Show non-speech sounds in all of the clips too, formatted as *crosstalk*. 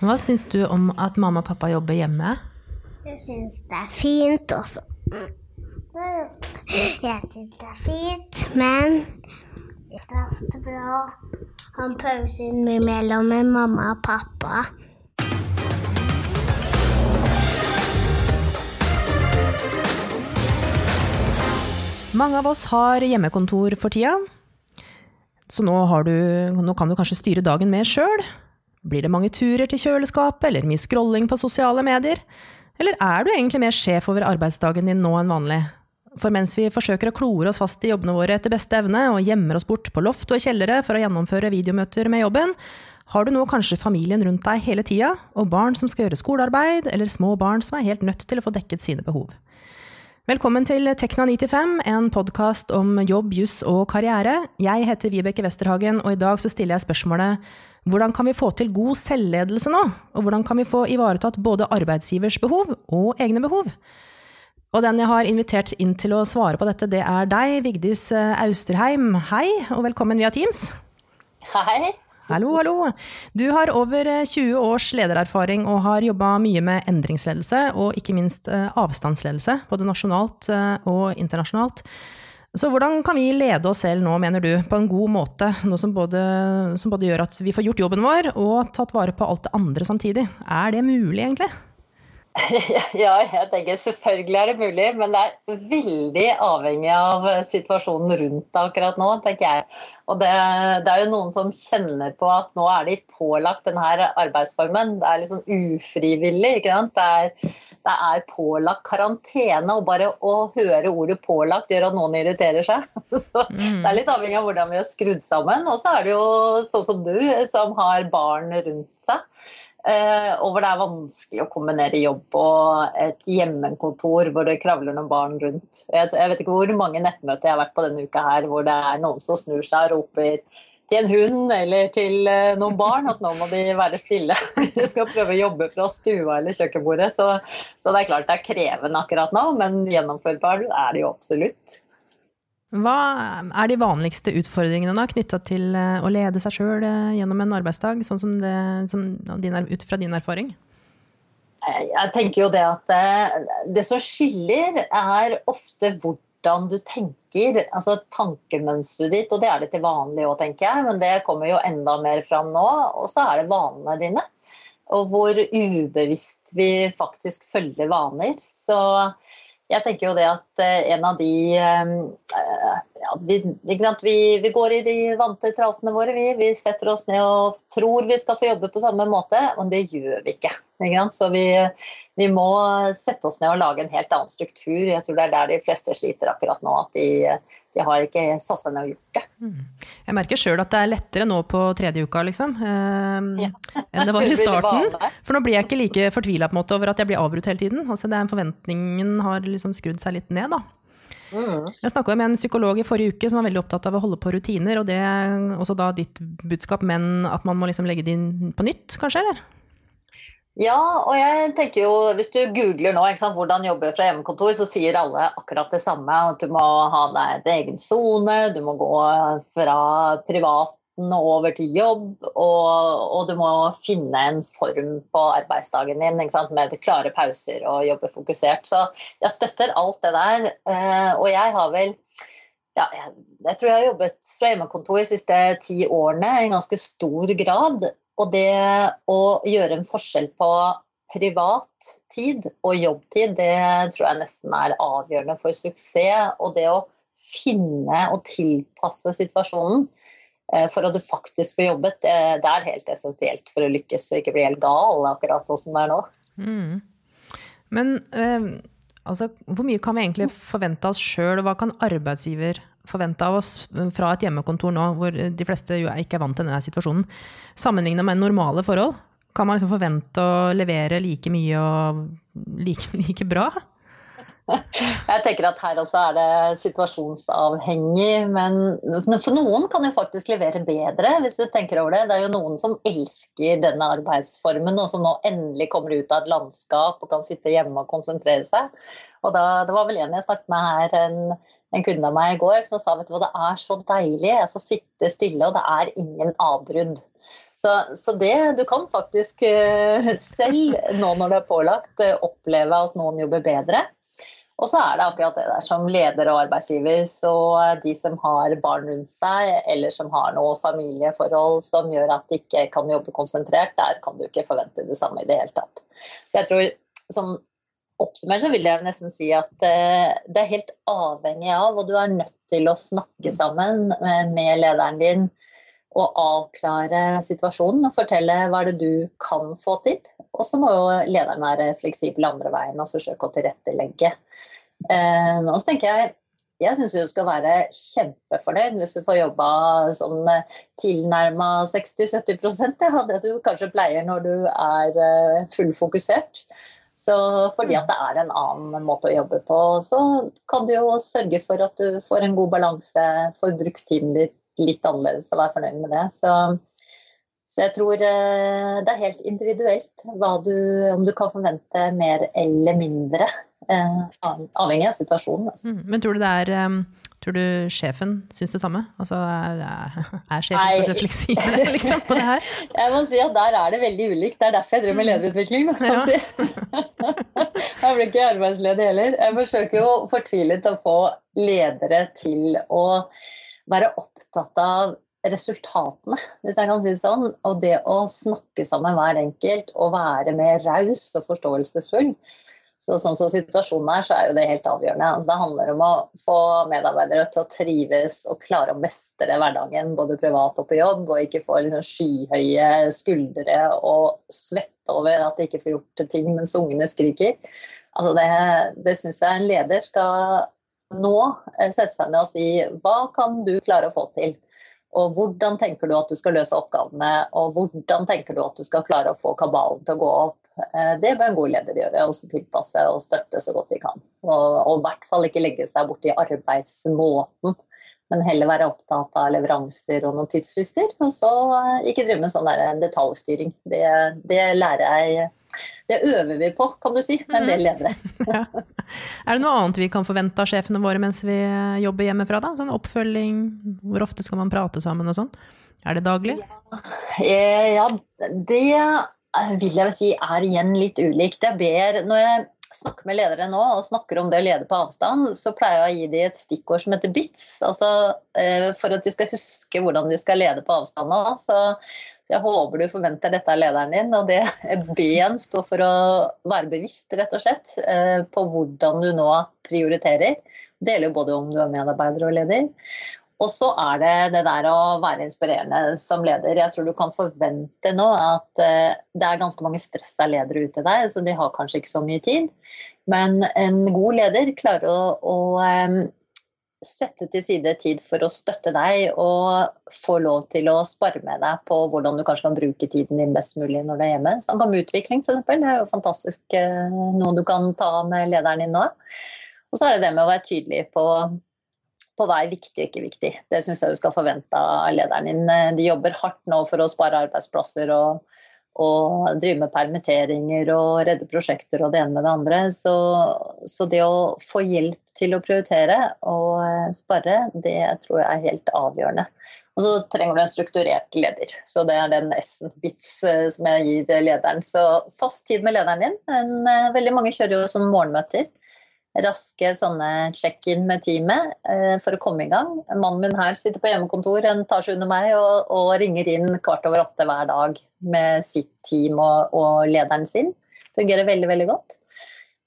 Hva syns du om at mamma og pappa jobber hjemme? Jeg syns det er fint også. Jeg syns det er fint, men det er ofte bra å ha en pause innimellom med mamma og pappa. Mange av oss har hjemmekontor for tida, så nå, du, nå kan du kanskje styre dagen mer sjøl. Blir det mange turer til kjøleskapet, eller mye scrolling på sosiale medier? Eller er du egentlig mer sjef over arbeidsdagen din nå enn vanlig? For mens vi forsøker å klore oss fast i jobbene våre etter beste evne, og gjemmer oss bort på loft og i kjellere for å gjennomføre videomøter med jobben, har du nå kanskje familien rundt deg hele tida, og barn som skal gjøre skolearbeid, eller små barn som er helt nødt til å få dekket sine behov. Velkommen til Tekna95, en podkast om jobb, juss og karriere. Jeg heter Vibeke Westerhagen, og i dag så stiller jeg spørsmålet hvordan kan vi få til god selvledelse nå? Og hvordan kan vi få ivaretatt både arbeidsgivers behov og egne behov? Og den jeg har invitert inn til å svare på dette, det er deg, Vigdis Austerheim. Hei, og velkommen via Teams. Hei. Hallo, hallo. Du har over 20 års ledererfaring og har jobba mye med endringsledelse og ikke minst avstandsledelse, både nasjonalt og internasjonalt. Så hvordan kan vi lede oss selv nå, mener du, på en god måte, noe som både, som både gjør at vi får gjort jobben vår og tatt vare på alt det andre samtidig? Er det mulig, egentlig? *laughs* Ja, jeg tenker selvfølgelig er det mulig, men det er veldig avhengig av situasjonen rundt akkurat nå, tenker jeg. Og det, det, er jo noen som kjenner på at nå er de pålagt denne arbeidsformen. Det er litt sånn ufrivillig. ikke sant? Det er, det er pålagt karantene, og bare å høre ordet 'pålagt' gjør at noen irriterer seg. *laughs* Så Det er litt avhengig av hvordan vi har skrudd sammen. Og så er det jo sånn som du, som har barn rundt seg. Eh, og hvor det er vanskelig å kombinere jobb og et hjemmekontor hvor det kravler noen barn rundt. Jeg, vet ikke hvor mange nettmøter jeg har vært på denne uka her hvor det er noen som snur seg og roper til en hund eller til eh, noen barn at nå må de være stille. *laughs* De skal prøve å jobbe fra stua eller kjøkkenbordet. Så, så det er klart det er krevende akkurat nå, men gjennomførbar er det jo absolutt. Hva er de vanligste utfordringene da, knytta til å lede seg sjøl gjennom en arbeidsdag, sånn som det, som din, ut fra din erfaring? Jeg tenker jo det at det som skiller, er ofte hvordan du tenker. Altså tankemønsteret ditt, og det er det til vanlig òg, tenker jeg, men det kommer jo enda mer fram nå. Og så er det vanene dine. Og hvor ubevisst vi faktisk følger vaner. Så jeg tenker jo det at en av de ja, vi, vi, vi, går i de vante traltene våre. Vi, vi, setter oss ned og tror vi skal få jobbe på samme måte, men det gjør vi ikke. Så vi, vi, må sette oss ned og lage en helt annen struktur. Jeg tror det er der de fleste sliter akkurat nå. At de, de har ikke satt seg ned og gjort det. Mm. Jeg merker sjøl at det er lettere nå på tredje uka, liksom, eh, ja. *laughs* enn det var *laughs* i starten. For nå blir jeg ikke like fortvila over at jeg blir avbrutt hele tiden. Altså, den forventningen har liksom skrudd seg litt ned, da. Mm. Jeg snakka med en psykolog i forrige uke som var veldig opptatt av å holde på rutiner, og det er også da ditt budskap, men at man må liksom legge det inn på nytt, kanskje, eller? Ja, og jeg tenker jo, hvis du googler nå sant, hvordan jobbe fra hjemmekontor, så sier alle akkurat det samme. At du må ha deg et egen sone, du må gå fra privaten over til jobb, og, og, du må finne en form på arbeidsdagen din med klare pauser og jobbe fokusert. Så jeg støtter alt det der. Eh, og jeg har vel ja, jeg tror jeg har jobbet fra hjemmekontor de siste ti årene i ganske stor grad. Og det å gjøre en forskjell på privat tid og jobbtid, det tror jeg nesten er avgjørende for suksess. Og det å finne og tilpasse situasjonen Eh, for at du faktisk får jobbet, det, er helt essensielt for å lykkes og ikke bli helt gal, akkurat sånn som det er nå. Mm. Men eh, altså, hvor mye kan vi egentlig forvente oss sjøl, og hva kan arbeidsgiver forvente av oss fra et hjemmekontor nå, hvor de fleste jo ikke er vant til denne situasjonen, sammenlignet med normale forhold? Kan man liksom forvente å levere like mye og like, *laughs* like bra? *laughs* Jeg tenker at her også er det situasjonsavhengig, men for noen kan jo faktisk levere bedre, hvis du tenker over det. Det er jo noen som elsker denne arbeidsformen, og som nå endelig kommer ut av et landskap og kan sitte hjemme og konsentrere seg. Og da, Det var vel en jeg snakket med her, en, en kunde av meg i går, som sa vet du hva, det er så deilig, jeg får sitte stille, og det er ingen avbrudd. Så, så det Du kan faktisk eh, *laughs* selv, nå når det er pålagt, eh, oppleve at noen jobber bedre. Og så er det akkurat det der som leder og arbeidsgiver, så de som har barn rundt seg, eller som har noe familieforhold som gjør at de ikke kan jobbe konsentrert, der kan du ikke forvente det samme i det hele tatt. Så jeg tror som oppsummert så vil jeg nesten si at eh, det er helt avhengig av, og du er nødt til å snakke sammen med lederen din og avklare situasjonen og fortelle hva er det du kan få til. Og så må jo lederen være fleksibel andre veien og forsøke å tilrettelegge. Eh, og så tenker jeg jeg syns du skal være kjempefornøyd hvis du får jobba sånn tilnærma 60-70 av det du kanskje pleier når du er eh, fullfokusert. Så fordi at det er en annen måte å jobbe på, så kan du jo sørge for at du får en god balanse, får brukt tiden litt litt annerledes og være fornøyd med det. Så, så jeg tror eh, det er helt individuelt du, om du kan forvente mer eller mindre, eh, avhengig av situasjonen. Altså. Mm, men tror du det er um Tror du sjefen syns det samme? Altså, er, sjefen så fleksibel *laughs* liksom, på det her? *laughs* Jeg må si at der er det veldig ulikt. Det er derfor jeg driver med mm. lederutvikling. Da, ja. *laughs* jeg blir ikke arbeidsledig heller. Jeg forsøker jo fortvilet å få ledere til å være opptatt av resultatene, hvis jeg kan si det sånn. Og det å snakke sammen hver enkelt og være mer raus og forståelsesfull. Så sånn som situasjonen er, så er jo det helt avgjørende. Altså, det handler om å få medarbeidere til å trives og klare å mestre hverdagen, både privat og på jobb, og ikke få liksom skyhøye skuldre og svette over at de ikke får gjort ting mens ungene skriker. Altså det det syns jeg en leder skal nå eh, sette seg ned og si hva kan du klare å få til? Og hvordan tenker du at du skal løse oppgavene, og hvordan tenker du at du skal klare å få kabalen til å gå opp? Eh, det bør en god leder gjøre, og tilpasse og støtte så godt de kan. Og i hvert fall ikke legge seg borti arbeidsmåten, men heller være opptatt av leveranser og noen tidsfrister. Og så eh, ikke drive med sånn detaljstyring. Det, det lærer jeg det øver vi på, kan du si, med en del mhm. ledere. *laughs* ja. Er det noe annet vi kan forvente av sjefene våre mens vi jobber hjemmefra? da? Sånn oppfølging, hvor ofte skal man prate sammen og sånn? Er det daglig? Ja, eh, ja det vil jeg vel si er igjen litt ulikt. Jeg ber, når jeg snakker med ledere nå og snakker om det å lede på avstand, så pleier jeg å gi dem et stikkord som heter BITS. Altså, eh, for at de skal huske hvordan de skal lede på avstand nå. Så, så jeg håper du forventer dette av lederen din. Og det *laughs* B-en står for å være bevisst, rett og slett, eh, på hvordan du nå prioriterer. Det gjelder både om du er medarbeider og leder. Og så er det det der å være inspirerende som leder. Jeg tror du kan forvente nå at eh, det er ganske mange stressa ledere ute der, så de har kanskje ikke så mye tid. Men en god leder klarer å, å um, sette til side tid for å støtte deg og få lov til å spare med deg på hvordan du kanskje kan bruke tiden din best mulig når du er hjemme. Snakk om utvikling, f.eks. Det er jo fantastisk uh, noe du kan ta med lederen din nå. Og så er det det med å være tydelig på på hva er viktig og ikke viktig. Det syns jeg du skal forvente av lederen din. De jobber hardt nå for å spare arbeidsplasser og, og drive med permitteringer og redde prosjekter og det ene med det andre. Så, så, det å få hjelp til å prioritere og eh, spare, det tror jeg er helt avgjørende. Og så trenger du en strukturert leder. Så det er den S-en, bits, eh, som jeg gir lederen. Så fast tid med lederen din. Men, eh, veldig mange kjører jo som morgenmøter raske sånne check-in med teamet eh, for å komme i gang. Mannen min her sitter på hjemmekontor en etasje under meg og, og, ringer inn kvart over åtte hver dag med sitt team og, og lederen sin. Fungerer veldig, veldig godt.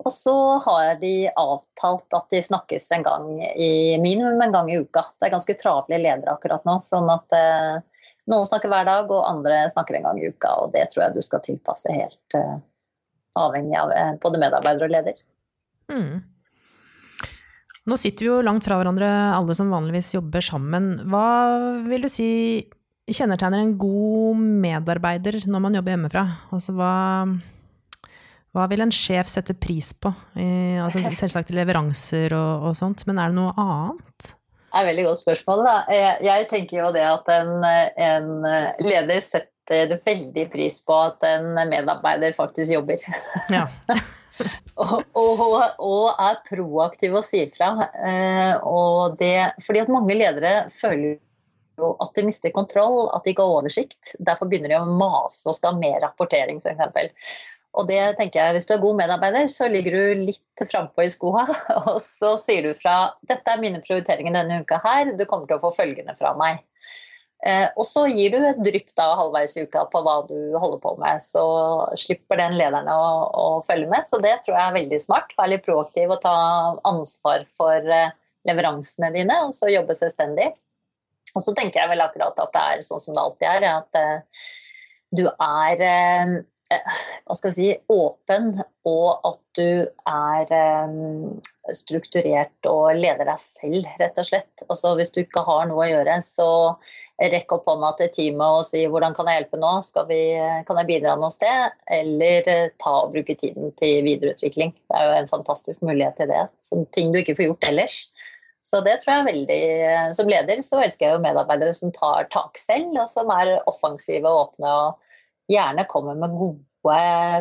Og så har de avtalt at de snakkes en gang i minimum en gang i uka. Det er ganske travle ledere akkurat nå. sånn at eh, noen snakker hver dag, og andre snakker en gang i uka. Og det tror jeg du skal tilpasse helt eh, avhengig av eh, både medarbeider og leder. Mm. Nå sitter vi jo langt fra hverandre, alle som vanligvis jobber sammen. Hva vil du si kjennetegner en god medarbeider når man jobber hjemmefra? Altså hva, hva vil en sjef sette pris på? I, altså *laughs* selvsagt leveranser og, og, sånt, men er det noe annet? Det er et veldig godt spørsmål. Da. Jeg, jeg tenker jo det at en, en leder setter veldig pris på at en medarbeider faktisk jobber. Ja. *laughs* og, og, og, er proaktiv og sier fra. Eh, og det, fordi at mange ledere føler jo at de mister kontroll, at de ikke har oversikt. Derfor begynner de å mase og skal ha mer rapportering, f.eks. Og det tenker jeg, Hvis du er god medarbeider, så ligger du litt frampå i skoa, *laughs* og så sier du fra dette er mine prioriteringer denne uka her, du kommer til å få følgende fra meg. Eh, og så gir du et drypp da halvveis i uka på hva du holder på med. Så slipper den lederen å, å følge med. Så det tror jeg er veldig smart. Være litt proaktiv og ta ansvar for eh, leveransene dine, og så jobbe selvstendig. Og så tenker jeg vel akkurat at det er sånn som det alltid er, at eh, du er hva skal vi si, åpen, og at du er um, strukturert og leder deg selv, rett og slett. Altså, hvis du ikke har noe å gjøre, så rekk opp hånda til teamet og si 'hvordan kan jeg hjelpe nå', vi, kan jeg bidra noe sted? Eller uh, ta og bruke tiden til videreutvikling. Det er jo en fantastisk mulighet til det. Sånne ting du ikke får gjort ellers. Så det tror jeg veldig Som leder så elsker jeg jo medarbeidere som tar tak selv, og som er offensive og åpne. og gjerne kommer med gode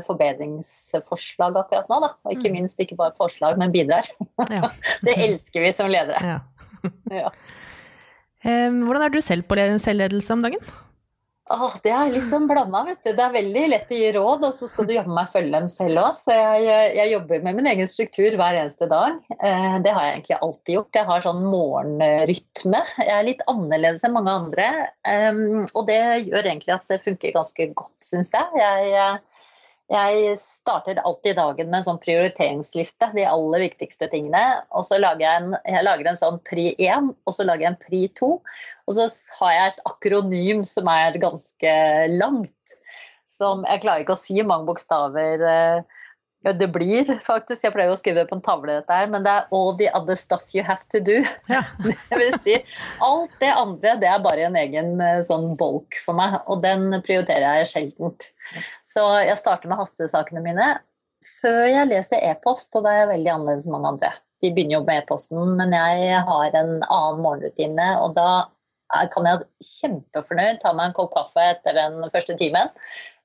forbedringsforslag akkurat nå. Da. Og ikke mm. minst ikke bare forslag, men bidrar. Ja. *laughs* det elsker vi som ledere. Ja. ja. *laughs* Hvordan er du selv på selvledelse om dagen? Åh, det er liksom blanda, vet du. Det er veldig lett å gi råd, og så skal du jobbe meg følge dem selv òg. Så jeg, jeg, jobber med min egen struktur hver eneste dag. Eh, det har jeg egentlig alltid gjort. Jeg har sånn morgenrytme. Jeg er litt annerledes enn mange andre. Og det gjør egentlig at det funker ganske godt, syns jeg. jeg jeg starter alltid dagen med en sånn prioriteringsliste, de aller viktigste tingene. Og så lager jeg en, jeg lager en sånn pri 1, og så lager jeg en pri 2. Og så har jeg et akronym som er ganske langt. Som jeg klarer ikke å si mange bokstaver. Uh, ja, det blir faktisk. Jeg pleier å skrive det på en tavle, dette her, men det er 'all the other stuff you have to do'. Ja. *laughs* det vil si, alt det andre det er bare en egen eh, sånn bolk for meg, og den prioriterer jeg sjeldent. Så jeg starter med hastesakene mine før jeg leser e-post, og da er jeg veldig annerledes enn mange andre. De begynner jo med e-posten, men jeg har en annen morgenrutine, og da kan jeg kjempefornøyd ta meg en kopp kaffe etter den første timen.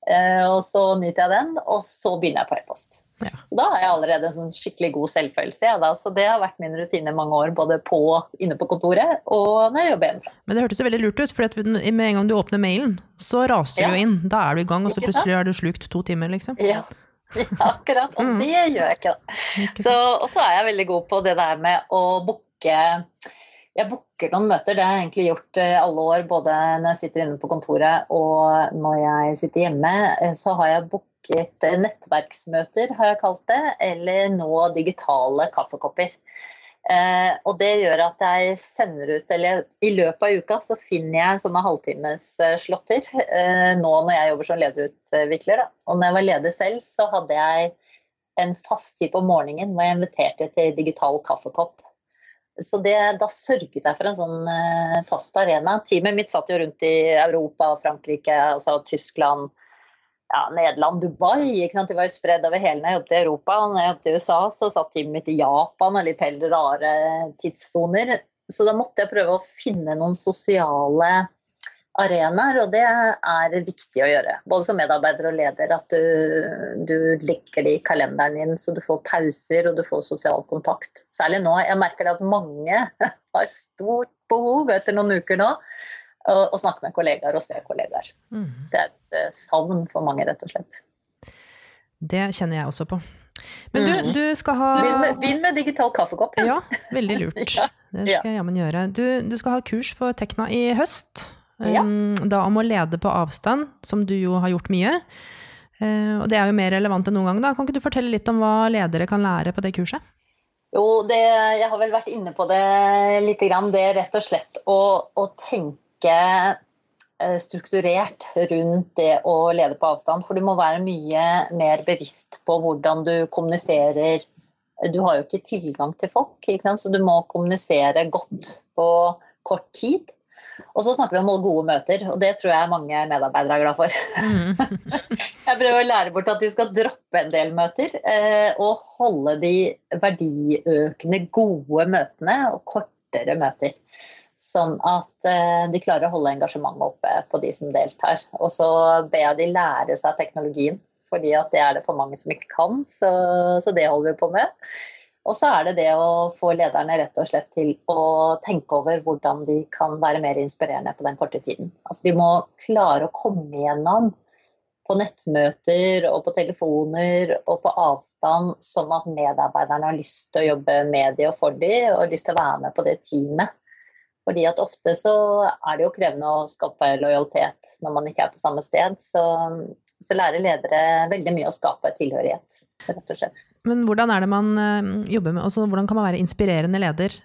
Eh, og så nyter jeg den, og så begynner jeg på e-post. Ja. Så da har jeg allerede en sånn skikkelig god selvfølelse. Ja, så det har vært min rutine mange år, både på, inne på kontoret og når jeg jobber hjemmefra. Men det hørtes jo veldig lurt ut, for med en gang du åpner mailen, så raser ja. du inn. Da er du i gang, og så plutselig har du slukt to timer, liksom. Ja. *laughs* ja akkurat. Og mm. det gjør jeg ikke, da. Så, og så er jeg veldig god på det der med å booke jeg booker noen møter. Det har jeg egentlig gjort i alle år, både når jeg sitter inne på kontoret og når jeg sitter hjemme. Eh, så har jeg booket eh, nettverksmøter, har jeg kalt det, eller nå digitale kaffekopper. Eh, og det gjør at jeg sender ut, eller i løpet av uka så finner jeg sånne halvtimesslåtter. Eh, nå når jeg jobber som lederutvikler. Da. Og når jeg var leder selv, så hadde jeg en fast tid på morgenen hvor jeg inviterte til digital kaffekopp. Så det, da sørget jeg for en sånn eh, fast arena. Teamet mitt satt jo rundt i Europa, Frankrike, altså Tyskland, ja, Nederland, Dubai. Ikke sant? De var jo spredd over hele når jeg jobbet i Europa. Og når jeg jobbet i USA, så satt teamet mitt i Japan og litt helt rare tidssoner. Så da måtte jeg prøve å finne noen sosiale arenaer, og det er viktig å gjøre. Både som medarbeider og leder, at du, du legger det i kalenderen din så du får pauser og du får sosial kontakt. Særlig nå. Jeg merker det at mange *laughs* har stort behov etter noen uker nå å snakke med kollegaer og se kollegaer. Mm. Det er et eh, savn for mange, rett og slett. Det kjenner jeg også på. Men du, mm. du skal ha Begynn med, begynn med digital kaffekopp. Ja, veldig lurt. *laughs* ja. Det skal jeg jammen gjøre. Du, du, skal ha kurs for Tekna i høst. Ja. Da om å lede på avstand, som du jo har gjort mye. Eh, og det er jo mer relevant enn noen gang. Da. Kan ikke du fortelle litt om hva ledere kan lære på det kurset? Jo, det, jeg har vel vært inne på det litt. Det er rett og slett å, å tenke eh, strukturert rundt det å lede på avstand. For du må være mye mer bevisst på hvordan du kommuniserer. Du har jo ikke tilgang til folk, så du må kommunisere godt på kort tid. Og så snakker vi om gode møter, og det tror jeg mange medarbeidere er glad for. Mm. *laughs* jeg prøver å lære bort at de skal droppe en del møter eh, og holde de verdiøkende gode møtene og kortere møter. Sånn at eh, de klarer å holde engasjementet oppe på de som deltar. Og så ber jeg de lære seg teknologien, fordi det er det for mange som ikke kan. Så, så det holder vi på med. Og så er det det å få lederne rett og slett til å tenke over hvordan de kan være mer inspirerende på den korte tiden. Altså de må klare å komme igjennom på nettmøter og på telefoner og på avstand, sånn at medarbeiderne har lyst til å jobbe med de og for de, og lyst til å være med på det teamet. Fordi at ofte så er det jo krevende å skape lojalitet når man ikke er på samme sted. Så, så lærer ledere veldig mye å skape tilhørighet, rett og slett. Men hvordan er det man eh, jobber med, altså hvordan kan man være inspirerende leder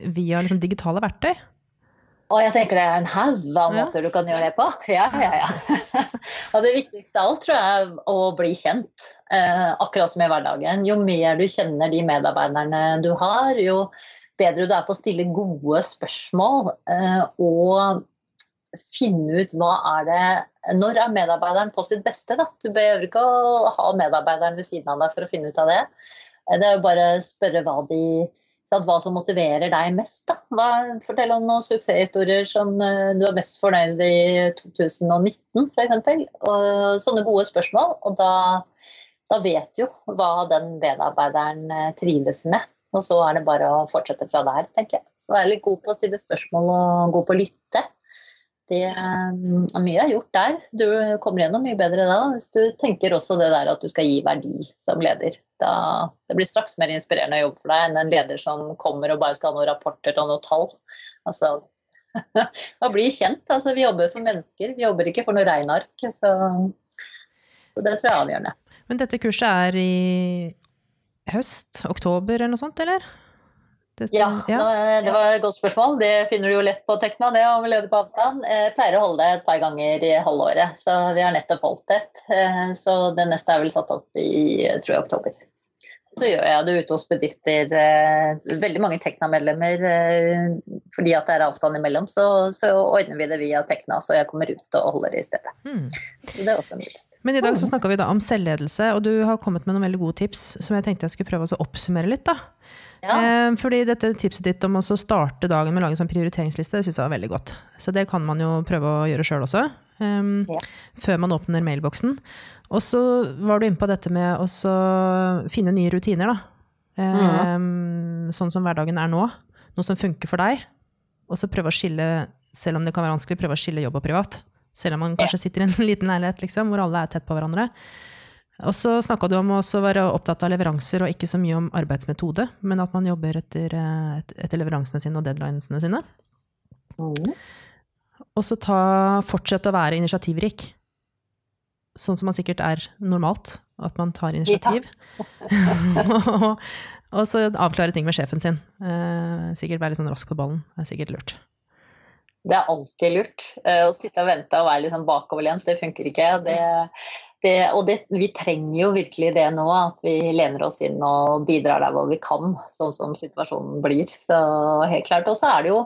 via liksom, digitale verktøy? Og jeg tenker det er en haug av måter du kan gjøre det på. *laughs* Ja, ja, ja. *laughs* og det viktigste av alt tror jeg er å bli kjent. Eh, akkurat som i hverdagen. Jo mer du kjenner de medarbeiderne du har, jo bedre du er på å stille gode spørsmål eh, og finne ut hva er det Når er medarbeideren på sitt beste? Da? Du behøver ikke å ha medarbeideren ved siden av deg for å finne ut av det. Eh, det er jo bare å spørre hva, de, hva som motiverer deg mest. Hva, fortell om noen suksesshistorier som eh, du er mest fornøyd i 2019 f.eks. Sånne gode spørsmål. Og da, da vet du jo hva den medarbeideren trives med. Og så er det bare å fortsette fra der, tenker jeg. Så være litt god på å stille spørsmål og god på å lytte. Det er mye er gjort der. Du kommer gjennom mye bedre da. Hvis du tenker også det der at du skal gi verdi som leder. Da, det blir straks mer inspirerende å jobbe for deg enn en leder som kommer og bare skal ha noen rapporter og noen tall. Altså, *laughs* å bli kjent. Altså, vi jobber for mennesker, vi jobber ikke for noe regneark. Så, så det tror jeg er avgjørende. Men dette kurset er i høst? Oktober eller noe sånt, eller? Dette, ja, ja, det var et godt spørsmål. Det finner du jo lett på Tekna, det om lede på avstand. Jeg pleier å holde det et par ganger i halvåret, så vi har nettopp holdt et. Eh, så det neste er vel satt opp i tror jeg, oktober. Så gjør jeg det ute hos bedrifter. Eh, veldig mange Tekna-medlemmer. Eh, fordi at det er avstand imellom, så, så, ordner vi det via Tekna, så jeg kommer ut og holder det i stedet. Mm. Så det er også mulig. Men i dag så snakka vi da om selvledelse, og du har kommet med noen veldig gode tips som jeg tenkte jeg skulle prøve å oppsummere litt. da. Ja. Eh, fordi dette tipset ditt om å starte dagen med å lage en sånn prioriteringsliste, det syns jeg var veldig godt. Så det kan man jo prøve å gjøre sjøl også. Um, ja. Før man åpner mailboksen. Og så var du inne på dette med å finne nye rutiner, da. Um, mm. Sånn som hverdagen er nå. Noe som funker for deg. Og så prøve å skille, selv om det kan være vanskelig, prøve å skille jobb og privat. Selv om man kanskje sitter i en *laughs* liten leilighet liksom, hvor alle er tett på hverandre. Og så snakka du om å være opptatt av leveranser og ikke så mye om arbeidsmetode, men at man jobber etter, eh, etter leveransene sine og deadlinesene sine. Mm. Og så fortsette å være initiativrik. Sånn som man sikkert er normalt, at man tar initiativ. Ja. *laughs* og så avklare ting med sjefen sin. Eh, sikkert være litt sånn rask på ballen. Det er sikkert lurt. Det er alltid lurt. Eh, å sitte og vente og være litt sånn bakoverlent, det funker ikke. Det, det, og det, vi trenger jo virkelig det nå, at vi lener oss inn og bidrar der hvor vi kan, sånn som situasjonen blir. Så helt klart. Og så er det jo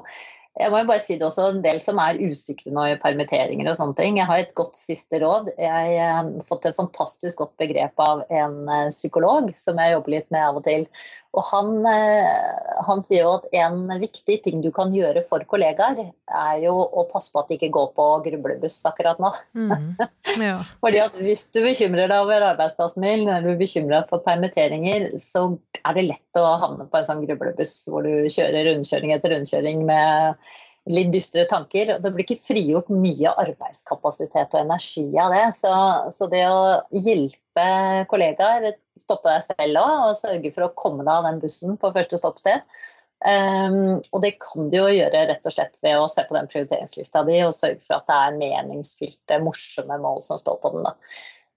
jeg må jo bare si det også, en del som er usikre nå i permitteringer og sånne ting. Jeg har et godt siste råd. Jeg har eh, fått et fantastisk godt begrep av en eh, psykolog som jeg jobber litt med av og til. Og han, eh, han, sier jo at en viktig ting du kan gjøre for kollegaer, er jo å passe på at de ikke går på grublebuss akkurat nå. Mm, ja. *laughs* Fordi at hvis du bekymrer deg over arbeidsplassen din, eller du bekymrer deg for permitteringer, så er det lett å havne på en sånn grublebuss hvor du kjører rundkjøring etter rundkjøring med litt dystre tanker. Det blir ikke frigjort mye arbeidskapasitet og energi av det. Så, så det å hjelpe kollegaer, stoppe deg selv òg, og sørge for å komme deg av den bussen på første stoppsted. Um, og det kan du jo gjøre rett og slett ved å se på den prioriteringslista di og sørge for at det er meningsfylte, morsomme mål som står på den. da.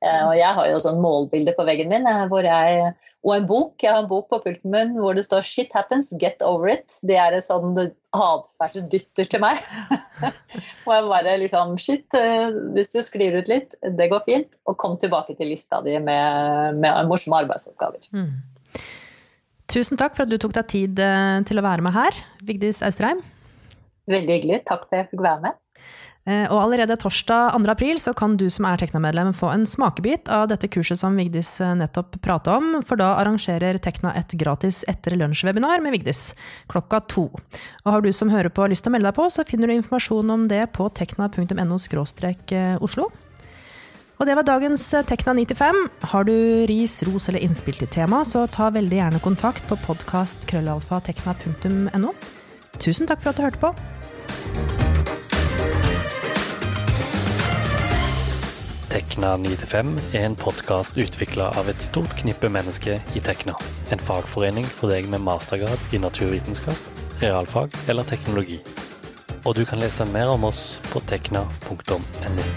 Eh, og jeg har jo sånn målbilde på veggen min eh, jeg, og en bok. Jeg har en bok på pulten min hvor det står 'Shit happens, get over it'. Det er en sånn atferdsdytter til meg. *laughs* og jeg bare liksom Shit, eh, hvis du sklir ut litt, det går fint. Og kom tilbake til lista di med, med morsomme arbeidsoppgaver. Mm. Tusen takk for at du tok deg tid til å være med her, Vigdis Austrheim. Veldig hyggelig. Takk for at jeg fikk være med. Eh, og allerede torsdag 2. april så kan du som er Tekna-medlem få en smakebit av dette kurset som Vigdis eh, nettopp pratet om, for da arrangerer Tekna et gratis etter lunsj-webinar med Vigdis klokka to. Og har du som hører på lyst til å melde deg på, så finner du informasjon om det på tekna.no eh, oslo. Og det var dagens Tekna 95. Har du ris, ros eller innspill til tema, så ta veldig gjerne kontakt på podkastkrøllalfatekna.no. Tusen takk for at du hørte på. Tekna 9-5 er en podkast utvikla av et stort knippe mennesker i Tekna. En fagforening for deg med mastergrad i naturvitenskap, realfag eller teknologi. Og du kan lese mer om oss på tekna.no.